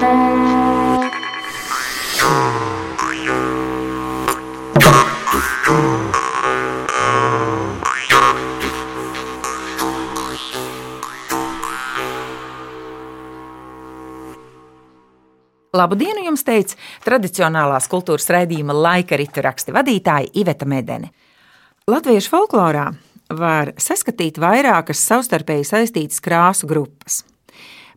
Labu dienu jums teica tradicionālās kultūras raidījuma laika ritu raksta vadītāja Iveta Medene. Latviešu folklorā var saskatīt vairākas savstarpēji saistītas krāsu grupas.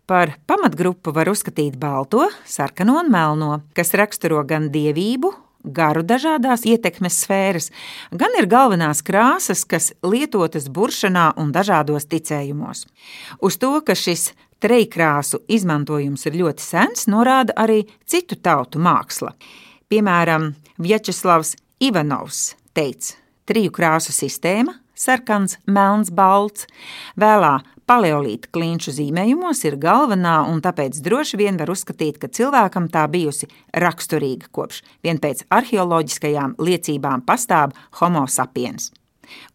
Par pamatgrupu var uzskatīt balto, sarkano un melno, kas raksturo gan dievību, garu dažādās ietekmes sfēras, gan ir galvenās krāsas, kas lietotas buršanā un dažādos ticējumos. Uz to, ka šis Trejkrāsu izmantojums ir ļoti sens, norāda arī citu tautu māksla. Piemēram, Vjačeslavs Ivanovs teica, triju krāsu sistēma - sarkans, melns, balts. Vēlā paleolīta klinšu zīmējumos ir galvenā, un tāpēc droši vien var uzskatīt, ka cilvēkam tā bijusi raksturīga kopš vien pēc arheoloģiskajām liecībām pastāv homo sapiens.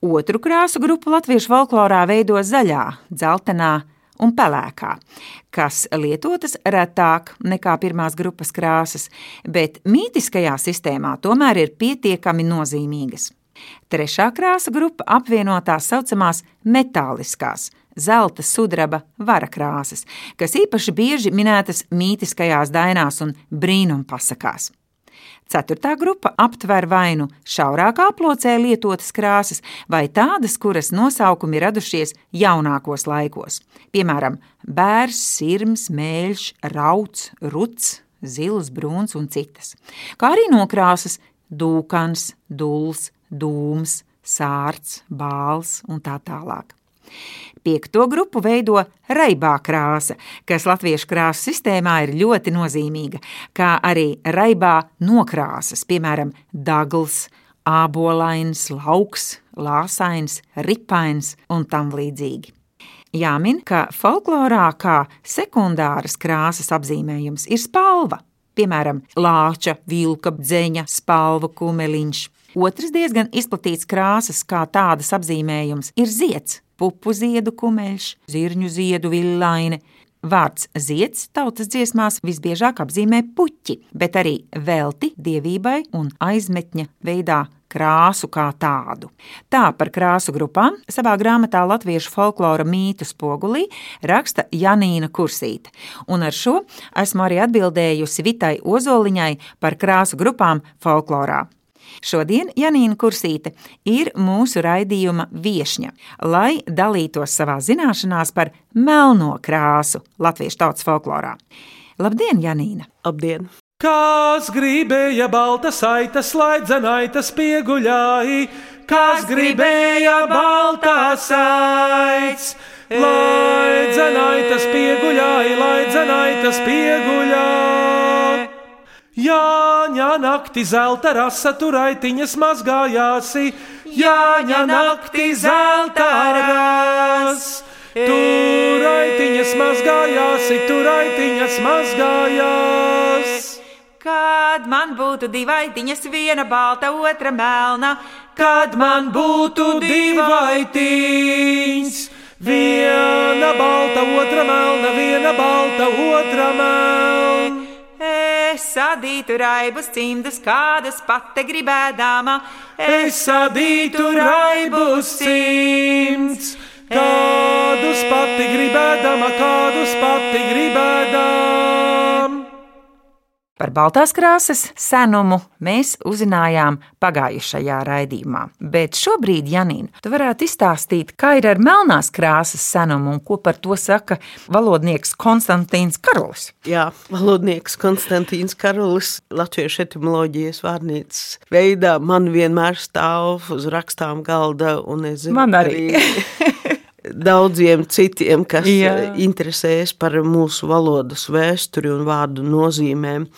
Otru krāsu grupu latviešu folklorā veido zaļā, dzeltenā, un pelēkā, kas lietotas retāk nekā pirmās grupas krāsas, bet mītiskajā sistēmā tomēr ir pietiekami nozīmīgas. Trešā krāsa grupa apvieno tās saucamās metāliskās, zelta, sudraba, vara krāsas, kas īpaši bieži minētas mītiskajās dainās un brīnumpasakās. Ceturtā grupa aptver vai nu šaurākā plocē lietotas krāsas, vai tādas, kuras nosaukumi radušies jaunākos laikos. Piemēram, bērs, sirms, mēļš, rauts, ruts, zils, brūns un citas. Kā arī nokrāsas dūkans, duls, dūms, sārts, bāls un tā tālāk. Piekto grupu veido raibā krāsa, kas latviešu krāsu sistēmā ir ļoti nozīmīga, kā arī raibā nokrāsas, piemēram, dagls, ābolains, lauks, lāsains, ripains un tam līdzīgi. Jāmin, ka folklorā kā sekundāras krāsas apzīmējums ir spalva, piemēram, lāča, vilka, dzeņa, spalva, kumeliņš. Otrs diezgan izplatīts krāsas kā tādas apzīmējums ir zieds, pupu ziedu kumeļš, zirņu ziedu villaine. Vārds zieds tautas dziesmās visbiežāk apzīmē puķi, bet arī velti dievībai un aizmetņa veidā krāsu kā tādu. Tā par krāsu grupām savā grāmatā Latviešu folklora mītu spogulī raksta Janīna Kursīte, un ar šo esmu arī atbildējusi Vitai Ozoliņai par krāsu grupām folklorā. Šodien Janīna Kursīte ir mūsu raidījuma viesņa, lai dalītos savā zināšanās par melno krāsu latviešu tautas folklorā. Labdien, Janīna! Labdien! Kas gribēja balta saita slaidzenaitas pieguļāji, kas gribēja balta saits, lai dzenaitas pieguļāji, lai dzenaitas pieguļāji. Jāņa naktī zelta rasa turaitiņas mazgājāsi, Jāņa naktī zelta rasa. Turaitiņas mazgājāsi, turaitiņas mazgājās. Kad man būtu divaitiņas, viena balta, otra melna, kad man būtu divaitiņas, viena balta, otra melna, viena balta, otra melna. Es sadītu raibus cimdus, kādas pati gribēdama. Es sadītu raibus cimdus, kādus pati gribēdama, kādus pati gribēdama. Par baltās krāsas senumu mēs uzzinājām pagājušajā raidījumā. Bet šobrīd, Janīna, tu varētu izstāstīt, kā ir ar melnās krāsas senumu un ko par to saka valodnieks Konstantīns Karolis. Jā, valodnieks Konstantīns Karolis latviešu etimoloģijas vārnīcas veidā man vienmēr stāv uz rakstām galda Man arī. arī daudziem citiem, kas Jā. Jā. interesējas par mūsu valodas vēsturi un vārdu nozīmēm.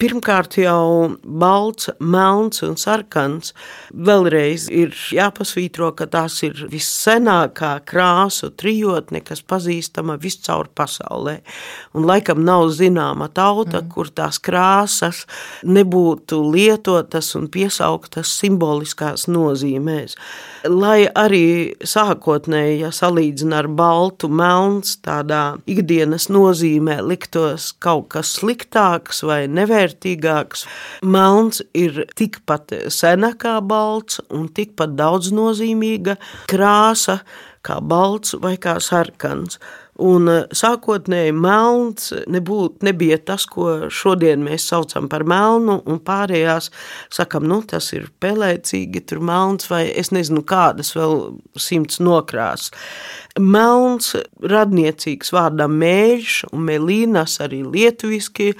Pirmkārt, jau balts, melns un sarkans. Vēlreiz ir jāpasvītro, ka tās ir vissenākā krāsu trijotne, kas pazīstama viscaur pasaulē. Un laikam nav zināma tauta, mm. kur tās krāsas nebūtu lietotas un piesauktas simboliskās nozīmēs. Lai arī sākotnēji, ja salīdzina ar baltu, melns, tādā ikdienas nozīmē liktos kaut kas sliktāks vai nevērtīgāks, melns ir tikpat sena kā balts un tikpat daudznozīmīga krāsa kā balts vai kā sarkans. Un eh, sākotnēji melns nebūt, nebija tas, ko šodien mēs saucam par melnu, un pārējās sakam, nu tas ir pelēcīgi, tur melns vai es nezinu kādas vēl simts nokrās. Melns, radniecīgs vārdam mēļš un melīnas arī lietuviski,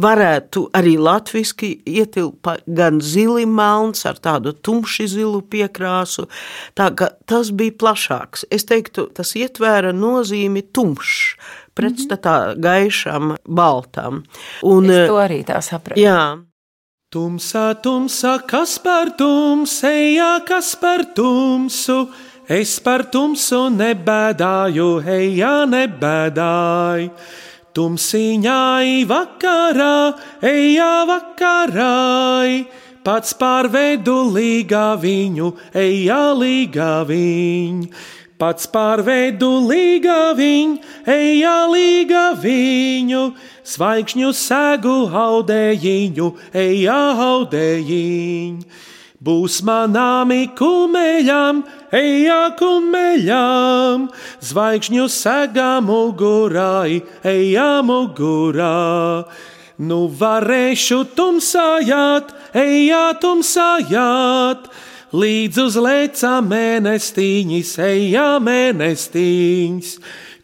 varētu arī latviski ietilpa gan zili melns ar tādu tumši zilu piekrāsu, tā ka tas bija plašāks. Es teiktu, tas ietvēra nozīmi tumšs, pretstatā gaišam, baltam. Un, es to arī tā sapratu. Jā. Tumsā, tumsā, kas par tumsu, ejā, kas par tumsu, Es par tumsu nebēdāju, ejā, nebēdāju. Tumsiņai vakarā, ejā, vakarā. Pats pārvedu līgā viņu, ejā, līgā viņu. Pats pārvedu līgā viņu, ejā, līgā viņu. Zvaigžņu sēgu haudējiņu, ejā, haudējiņu. Būs manām kumeļām, ejā kumeļām, zvaigžņu segā mugurai, ejā mugurā. Nu varēšu tumsājāt, ejā tumsājāt, līdz uz lēcā mēnestīņas, ejā mēnestīņas.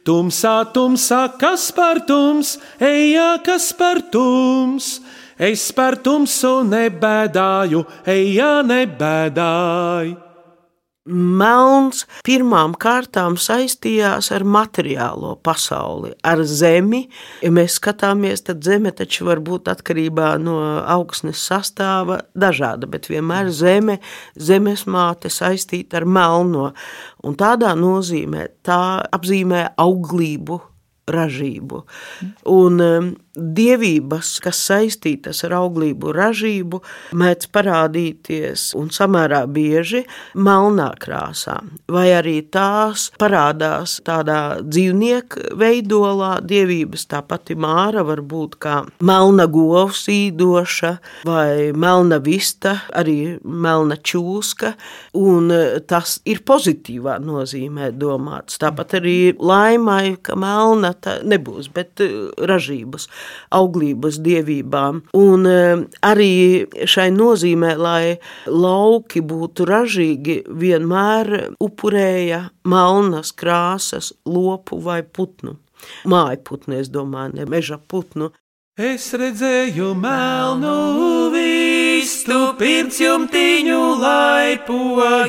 Tumsā, tumsā, kas par tums, ejā, kas par tums. Es par tumsu nebēdāju, ejā, nebēdāju. Melns pirmām kārtām saistījās ar materiālo pasauli, ar zemi. Ja mēs skatāmies, tad zeme taču var būt atkarībā no augsnes sastāva dažāda, bet vienmēr zeme, zemes māte saistīta ar melno. Un tādā nozīmē tā apzīmē auglību, ražību. Un um, dievības, kas saistītas ar auglību, ražību, mēdz parādīties un samērā bieži melnā krāsā, vai arī tās parādās tādā dzīvnieku veidolā. Dievības tā pati māra var būt kā melna govs īdoša vai melna vista, arī melna čūska, un tas ir pozitīvā nozīmē domāts. Tāpat arī laimai, ka melna nebūs, bet ražības auglības dievībām. Un e, arī šai nozīmē, lai lauki būtu ražīgi, vienmēr upurēja melnas krāsas, lopu vai putnu. Māju putnu, es domāju, ne meža putnu. Es redzēju melnu vistu, pircjumtiņu laipojot,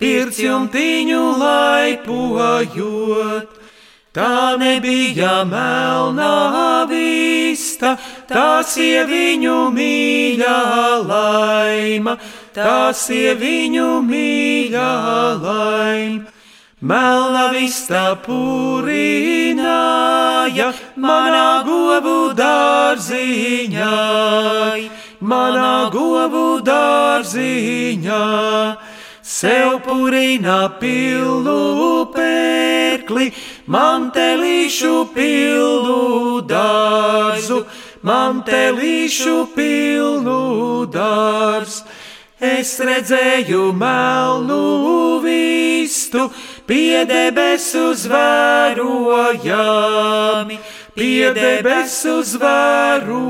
pircjumtiņu laipojot. Tā nebija melnā vista, tā sieviņu mīļā laima, tā sieviņu mīļā laima. Melna vista purināja manā govu dārziņai, manā govu dārziņā. Sev purina pilnu pērkli, mantelīšu pilnu dārzu, mantelīšu pilnu dārzu. Es redzēju melnu vistu, pie debesu zvērojami, pie debesu zvērojami.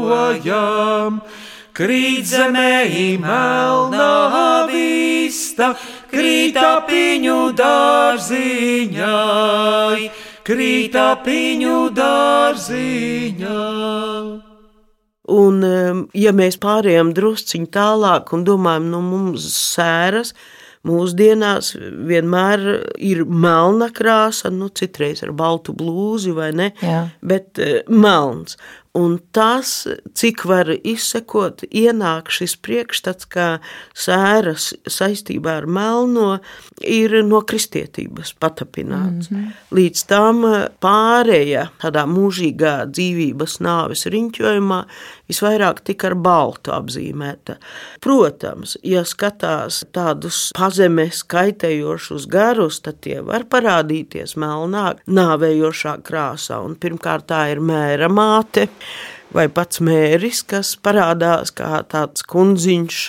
Krīt zemē melnā vista, krīt apiņu dārziņai krītā piņu dārziņā. Un, ja mēs pārējām drusciņā tālāk un domājam, nu, mums sēras, mūsdienās vienmēr ir melna krāsa, nu, citreiz ar baltu blūzi vai ne, Jā. bet uh, melns. Un tas, cik var izsekot, ienāk šis priekšstats, ka sēras saistībā ar melno ir no kristietības patapināts. Mm -hmm. Līdz tam pārēja tādā mūžīgā dzīvības nāves riņķojumā visvairāk tika ar baltu apzīmēta. Protams, ja skatās tādus pazemes kaitējošus garus, tad tie var parādīties melnā, nāvējošā krāsā. Un pirmkārt, tā ir mēra māte vai pats mēris, kas parādās kā tāds kundziņš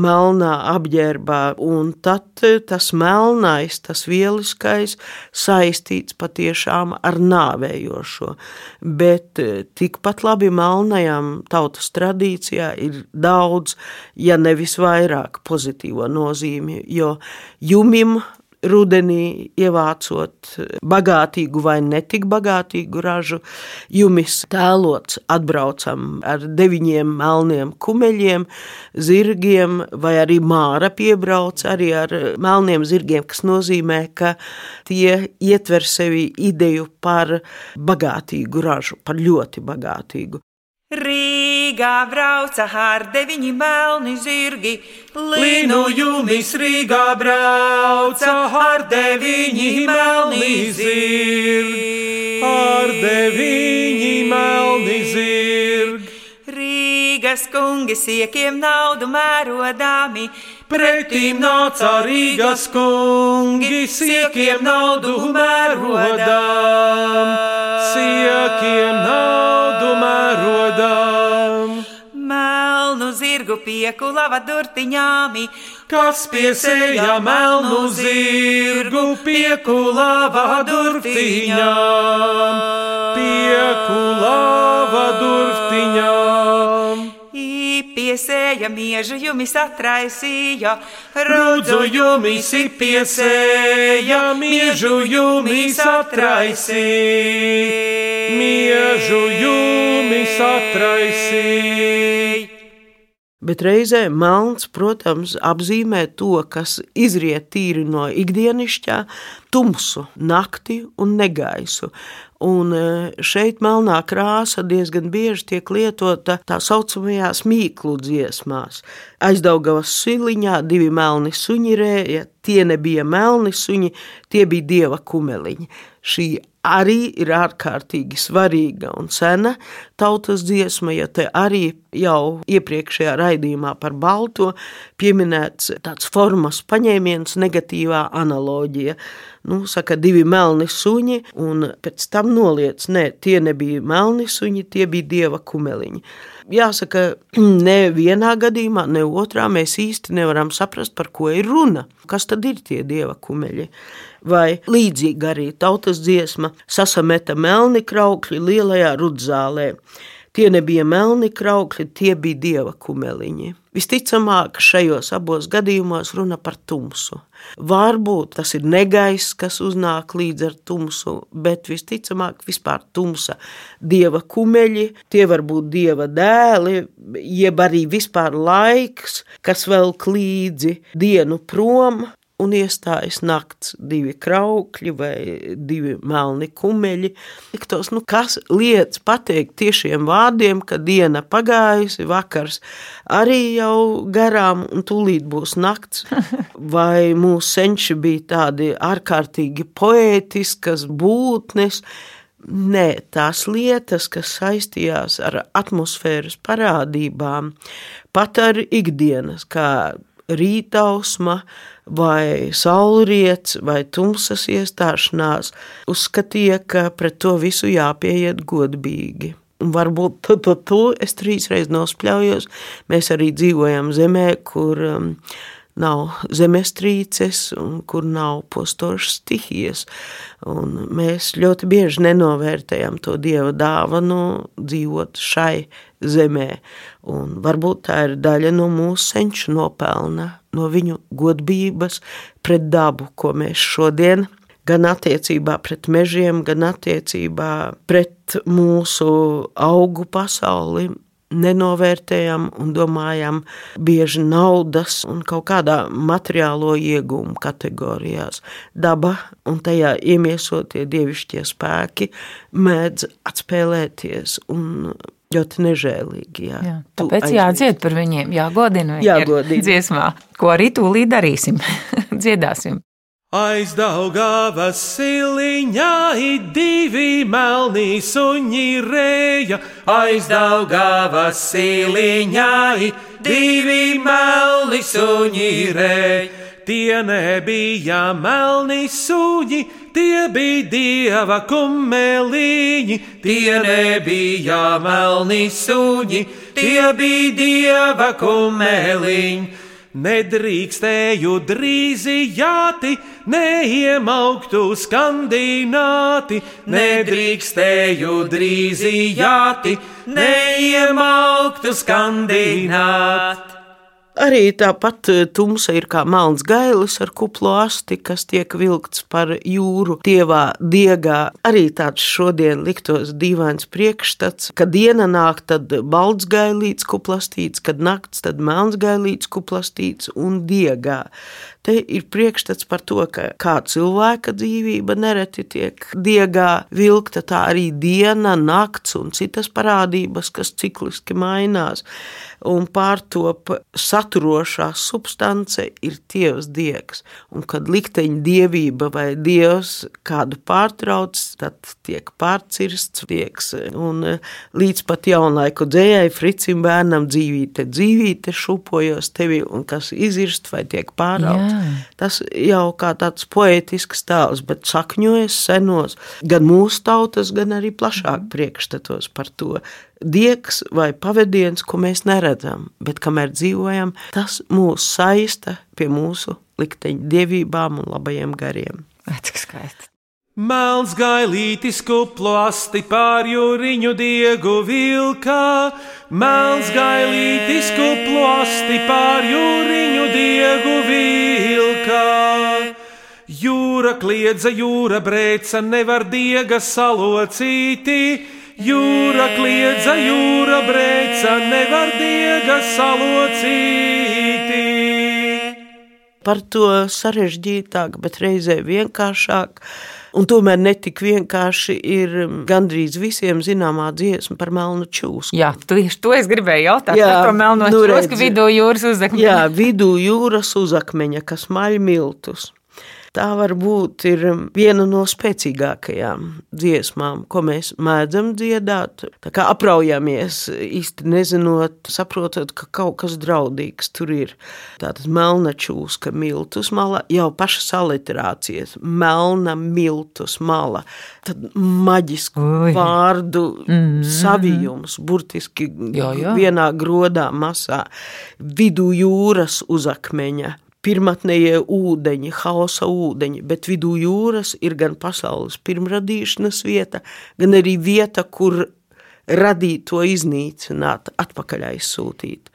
melnā apģērbā, un tad tas melnais, tas vieliskais saistīts patiešām ar nāvējošo. Bet tikpat labi melnajam tautas tradīcijā ir daudz, ja nevis vairāk pozitīvo nozīmi, jo jumim rudenī ievācot bagātīgu vai netik bagātīgu ražu, jumis tēlots atbraucam ar deviņiem melniem kumeļiem, zirgiem, vai arī māra piebrauc arī ar melniem zirgiem, kas nozīmē, ka tie ietver sevi ideju par bagātīgu ražu, par ļoti bagātīgu. Rīgā brauca ar deviņi melni zirgi, Līnu jūmis Rīgā brauca ar deviņi melni zirgi, ar deviņi melni zirgi. Rīgas kungi siekiem naudu mērodāmi, Pretīm nāca Rīgas kungi, siekiem naudu mērodām, siekiem naudu mērodām. melnu zirgu piekulava durtiņāmi, Kas piesēja melnu zirgu piekulāva durtiņām, piekulāva durtiņām. Piesēja miežu jumis atraisīja, Rudzu jumis piesēja, miežu jumis atraisīja, miežu jumis atraisīja. Bet reizē melns, protams, apzīmē to, kas izriet tīri no ikdienišķā, tumsu, nakti un negaisu. Un e, šeit melnā krāsa diezgan bieži tiek lietota tā saucamajās mīklu dziesmās. Aizdaugavas siliņā divi melni suņi rēja, tie nebija melni suņi, tie bija dieva kumeliņi. Šī arī ir ārkārtīgi svarīga un sena tautas dziesma, ja te arī jau iepriekšējā raidījumā par balto pieminēts tāds formas paņēmiens, negatīvā analoģija. Nu, saka, divi melni suņi, un pēc tam noliec, nē, tie nebija melni suņi, tie bija dieva kumeliņi. Jāsaka, ne vienā gadījumā, ne otrā mēs īsti nevaram saprast, par ko ir runa. Kas tad ir tie dieva kumeļi? Vai līdzīgi arī tautas dziesma sasameta melni kraukļi lielajā rudzālē. Tie nebija melni kraukļi, tie bija dieva kumeliņi. Visticamāk, šajos abos gadījumos runa par tumsu. Varbūt tas ir negaiss, kas uznāk līdz ar tumsu, bet visticamāk, vispār tumsa. Dieva kumeļi, tie var būt dieva dēli, jeb arī vispār laiks, kas vēl līdzi dienu prom, un iestājas nakts, divi kraukļi vai divi melni kumeļi. Liktos, nu, kas lietas pateikt tiešiem vārdiem, ka diena pagājusi, vakars arī jau garām, un tūlīt būs nakts. Vai mūsu senči bija tādi ārkārtīgi poētiskas būtnes, Nē, tās lietas, kas saistījās ar atmosfēras parādībām, pat ar ikdienas, kā rītausma, vai saulriets, vai tumsas iestāšanās, uzskatīja, ka pret to visu jāpieiet godīgi. Un varbūt tu, tu, tu es trīsreiz nospļaujos. Mēs arī dzīvojam zemē, kur um, nav zemestrīces un kur nav postošas stihijas. Un mēs ļoti bieži nenovērtējam to dieva dāvanu dzīvot šai zemē. Un varbūt tā ir daļa no mūsu senču nopelna, no viņu godbības pret dabu, ko mēs šodien gan attiecībā pret mežiem, gan attiecībā pret mūsu augu pasauli nenovērtējam un domājam bieži naudas un kaut kādā materiālo iegūmu kategorijās. Daba un tajā iemiesotie dievišķie spēki mēdz atspēlēties un ļoti nežēlīgi. Jā. Jā, tāpēc jādzied par viņiem, jāgodina ir dziesmā, ko arī tūlīt darīsim, dziedāsim. Aizdaugavas siliņā ir divi melni suņi rēja. Aizdaugavas siliņā ir divi melni suņi rēja. Tie nebija melni suņi, tie bija dieva kumeliņi. Tie nebija melni suņi, tie bija dieva kumeliņi. Nedrīkstēju drīzījāti, neiemauktu skandināti, nedrīkstēju drīzījāti, neiemauktu skandināti. Arī tāpat eh, tumsa ir kā melns gailis ar kuplo asti, kas tiek vilkts par jūru tievā diegā. Arī tāds šodien liktos dīvains priekšstats, kad diena nāk, tad balts gailīts kuplastīts, kad nakts, tad melns gailīts kuplastīts un diegā. Te ir priekšstats par to, ka kā cilvēka dzīvība nereti tiek diegā vilkta, tā arī diena, nakts un citas parādības, kas cikliski mainās un pārtop saturošā substance ir tievs diegs. Un kad likteņa dievība vai dievs kādu pārtrauc, tad tiek pārcirsts, tieks, un eh, līdz pat jaunlaiku dzējai Fricim bērnam dzīvīte, dzīvīte šupojos tevi, un kas izirst vai tiek pārauts. Jā. Tas jau kā tāds poetisks tēls, bet sakņojas senos gan mūsu tautas, gan arī plašāk priekšstatos par to. Diegs vai pavadiens, ko mēs neredzam, bet kamēr dzīvojam, tas mūs saista pie mūsu likteņa dievībām un labajiem gariem. Cik skaisti. Melns gailītis kuplo asti pār jūriņu diegu vilkā, Melns gailītis kuplo asti pār jūriņu diegu vilkā. Jūra kliedza, jūra brēca, nevar diega salocīti. Jūra kliedza, jūra brēca, nevar diega salocīti. Par to sarežģītāk, bet reizē vienkāršāk. Un tomēr netik vienkārši ir gandrīz visiem zināmā dziesma par melnu čūsku. Jā, tieši to es gribēju jautāt Jā, par melno nu redzi. vidū jūras uzakmeņa. Jā, vidū jūras uzakmeņa, kas maļ miltus. Tā varbūt ir viena no spēcīgākajām dziesmām, ko mēs mēdzam dziedāt. Tā kā apraujāmies īsti nezinot, saprotot, ka kaut kas draudīgs tur ir. Tātad melna čūska, miltus mala, jau pašas aliterācijas, melna miltus mala. Tad maģisku Ui. vārdu savijums, burtiski Jā, jā. vienā grodā masā, vidū jūras uzakmeņa. Pirmotnējie ūdeņi, hausa ūdeņi, bet vidū jūras ir gan pasaules pirmradīšanas vieta, gan arī vieta, kur radīt to iznīcināt, atpakaļ aizsūtīt.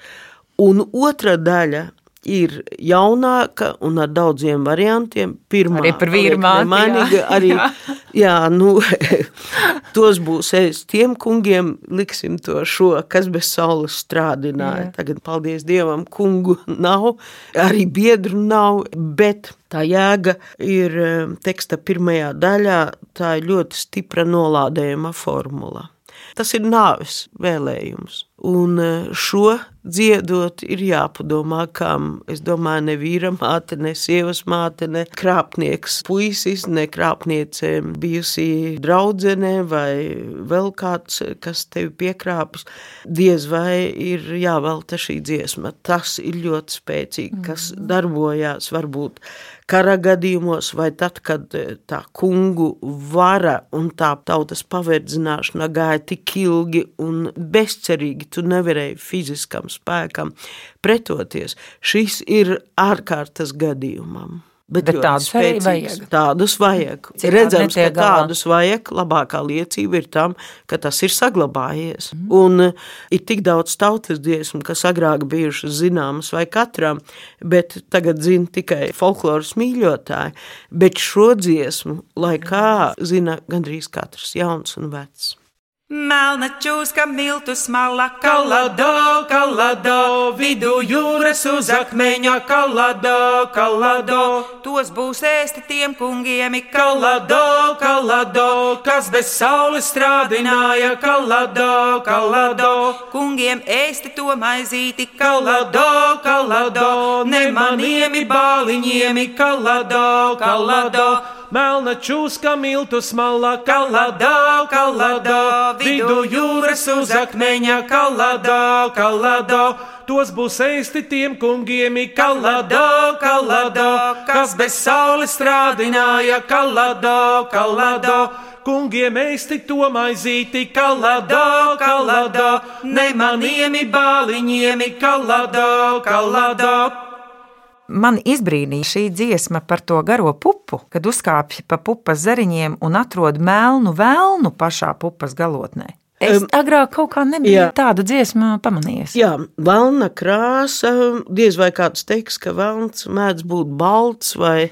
Un otra daļa ir jaunāka un ar daudziem variantiem. Pirmā Arī par vīru paliek māti, jā. nemainīga, Arī, Jā. nu, tos būs es tiem kungiem, liksim to šo, kas bez saules strādināja. Jā. Tagad, paldies Dievam, kungu nav, arī biedru nav, bet tā jēga ir eh, teksta pirmajā daļā, tā ir ļoti stipra nolādējuma formula. Tas ir nāves vēlējums. Un eh, šo dziedot, ir jāpadomā, kam. Es domāju, ne vīra māte, ne sievas māte, ne krāpnieks, puisis, ne krāpniece, bijusi draudzene vai vēl kāds, kas tevi piekrāpjas. Diez vai ir jāvelta šī dziesma. Tas ir ļoti spēcīgi, kas darbojās varbūt kara gadījumos, vai tad, kad eh, tā kungu vara un tā tautas paverdzināšana gāja tik ilgi un bezcerīgi, tu nevarēji fiziskam spēkam pretoties. Šis ir ārkārtas gadījumam. Bet ļoti tādus spēcīgs. vajag. Tādus vajag. Citādi Redzams, ka galā. tādus vajag. Labākā liecība ir tam, ka tas ir saglabājies. Mm. Un eh, ir tik daudz tautas dziesmu, kas agrāk bijušas zināmas vai katram, bet tagad zina tikai folkloras mīļotāji. Bet šo dziesmu, lai kā zina gandrīz katrs jauns un vecs. Melna čūska, miltu smala, kalado, kalado, vidū jūras uz akmeņa, kalado, kalado. Tos būs ēsti tiem kungiem, kalado, kalado, kas bez saules strādināja, kalado, kalado. Kungiem ēsti to maizīti, kalado, kalado, ne maniem bāliņiem, kalado, kalado. Melna čūska, miltu smala, Kalado, kalado, vidū jūras uz akmeņa, kalado, kalado. Tos būs ēsti tiem kungiem, kalado, kalado, kas bez saules strādināja, kalado, kalado. Kungiem ēsti to maizīti, kalado, kalado, ne maniem bāliņiem, kalado, kalado. Man izbrīnīja šī dziesma par to garo pupu, kad uzkāpj pa pupas zariņiem un atrod melnu vēlnu pašā pupas galotnē. Es agrāk kaut kā nebiju jā. tādu dziesmu pamanījis. Jā, melna krāsa. Diez vai kāds teiks, ka velns mēdz būt balts, vai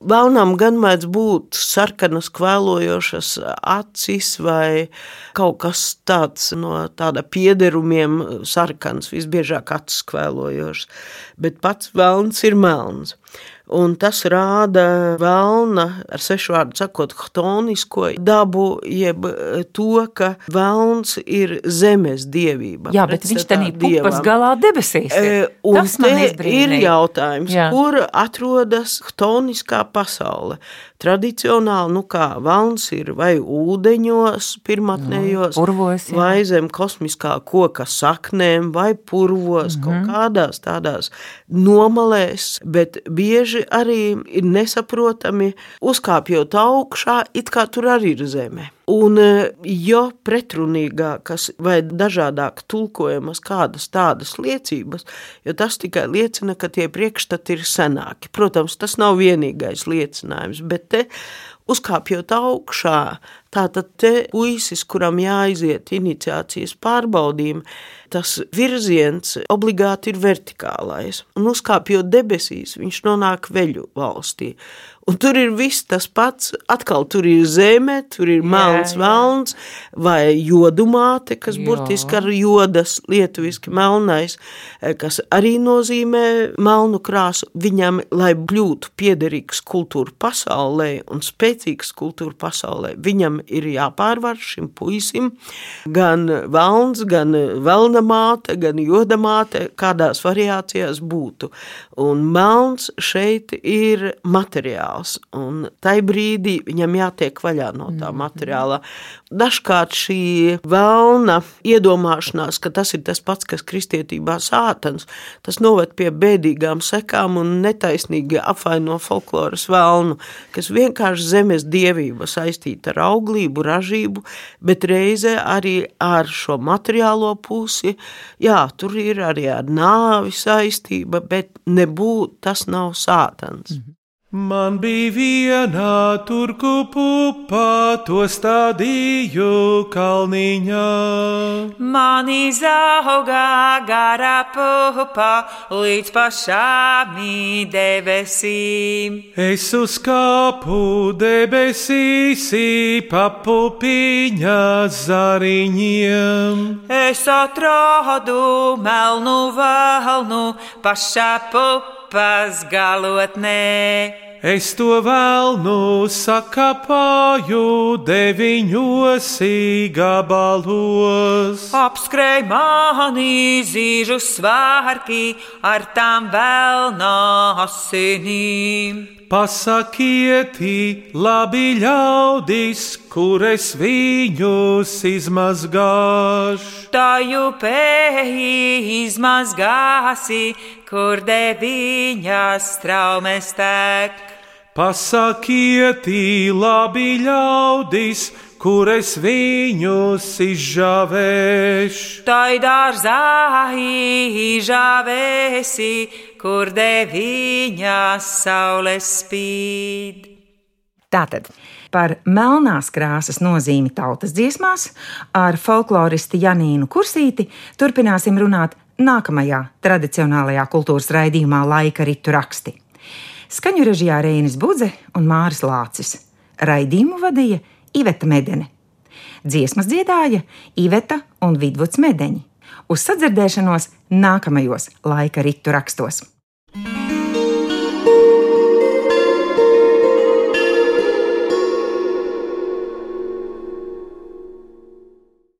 vēlnām gan mēdz būt sarkanas, kvēlojošas acis, vai kaut kas tāds no tāda piederumiem sarkans, visbiežāk acis kvēlojošs. Bet pats velns ir melns. Un tas rāda vēlna, ar sešu vārdu sakot, chtonisko dabu, jeb to, ka vēlns ir zemes dievība. Jā, bet viņš tenī pupas galā debesīs. E, Un Tas te ir jautājums, Jā. kur atrodas chtoniskā pasaule. Tradicionāli, nu kā valns ir vai ūdeņos, pirmotnējos, purvos, jā. vai zem kosmiskā koka saknēm, vai purvos, mm -hmm. kaut kādās tādās nomalēs, bet bieži arī ir nesaprotami uzkāpjot augšā, it kā tur arī ir zeme. Un e, jo pretrunīgākas vai dažādāk tulkojamas kādas tādas liecības, jo tas tikai liecina, ka tie priekšstati ir senāki. Protams, tas nav vienīgais liecinājums, bet te uzkāpjot augšā, tātad te puisis, kuram jāaiziet iniciācijas pārbaudījumi, tas virziens obligāti ir vertikālais. Un uzkāpjot debesīs, viņš nonāk veļu valstī. Un tur ir viss tas pats. Atkal tur ir zeme, tur ir melns jā. velns vai jodumāte, kas Jā. burtiski ar jodas, lietuviski melnais, eh, kas arī nozīmē melnu krāsu. Viņam, lai kļūtu piederīgs kultūra pasaulē un spēcīgs kultūra pasaulē, viņam ir jāpārvar šim puisim gan velns, gan velna māte, gan joda māte, kādās variācijās būtu. Un melns šeit ir materiāls, un tai brīdī viņam jātiek vaļā no tā materiālā. Dažkārt šī vēlna iedomāšanās, ka tas ir tas pats, kas kristietībā sātans, tas noved pie bēdīgām sekām un netaisnīgi apvaino folkloras vēlnu, kas vienkārši zemes dievība saistīta ar auglību, ražību, bet reizē arī ar šo materiālo pusi. Jā, tur ir arī ar nāvi saistība, bet nebūt tas nav sātans. Man bija viena turku pupa, to stādīju kalniņā. Mani zauga gara pupa līdz pašām debesīm. Es uzkāpu debesīs, papupiņa zariņiem. Es atradu melnu valnu pašā pupas galotnē. Es to vēlnu sakapāju deviņos gabalos. Apskrēj mani zīžu svārki ar tām vēlnā asinīm. Pasakieti, labi ļaudis, kur es viņus izmazgāšu. Taju pēji izmazgāsi, kur deviņas traumes tek. Pasakieti, labi ļaudis, kur es viņus izžāvēšu. Tai dārzā izžāvēsi, kur deviņas saules spīd. Tātad par melnās krāsas nozīmi tautas dziesmās ar folkloristi Janīnu Kursīti turpināsim runāt nākamajā tradicionālajā kultūras raidījumā Laika ritu raksti. Skaņu režijā Rēnis Budze un Māris Lācis. Raidījumu vadīja Iveta Medene. Dziesmas dziedāja Iveta un Vidvuds Medeņi. Uz sadzirdēšanos nākamajos laika ritu rakstos.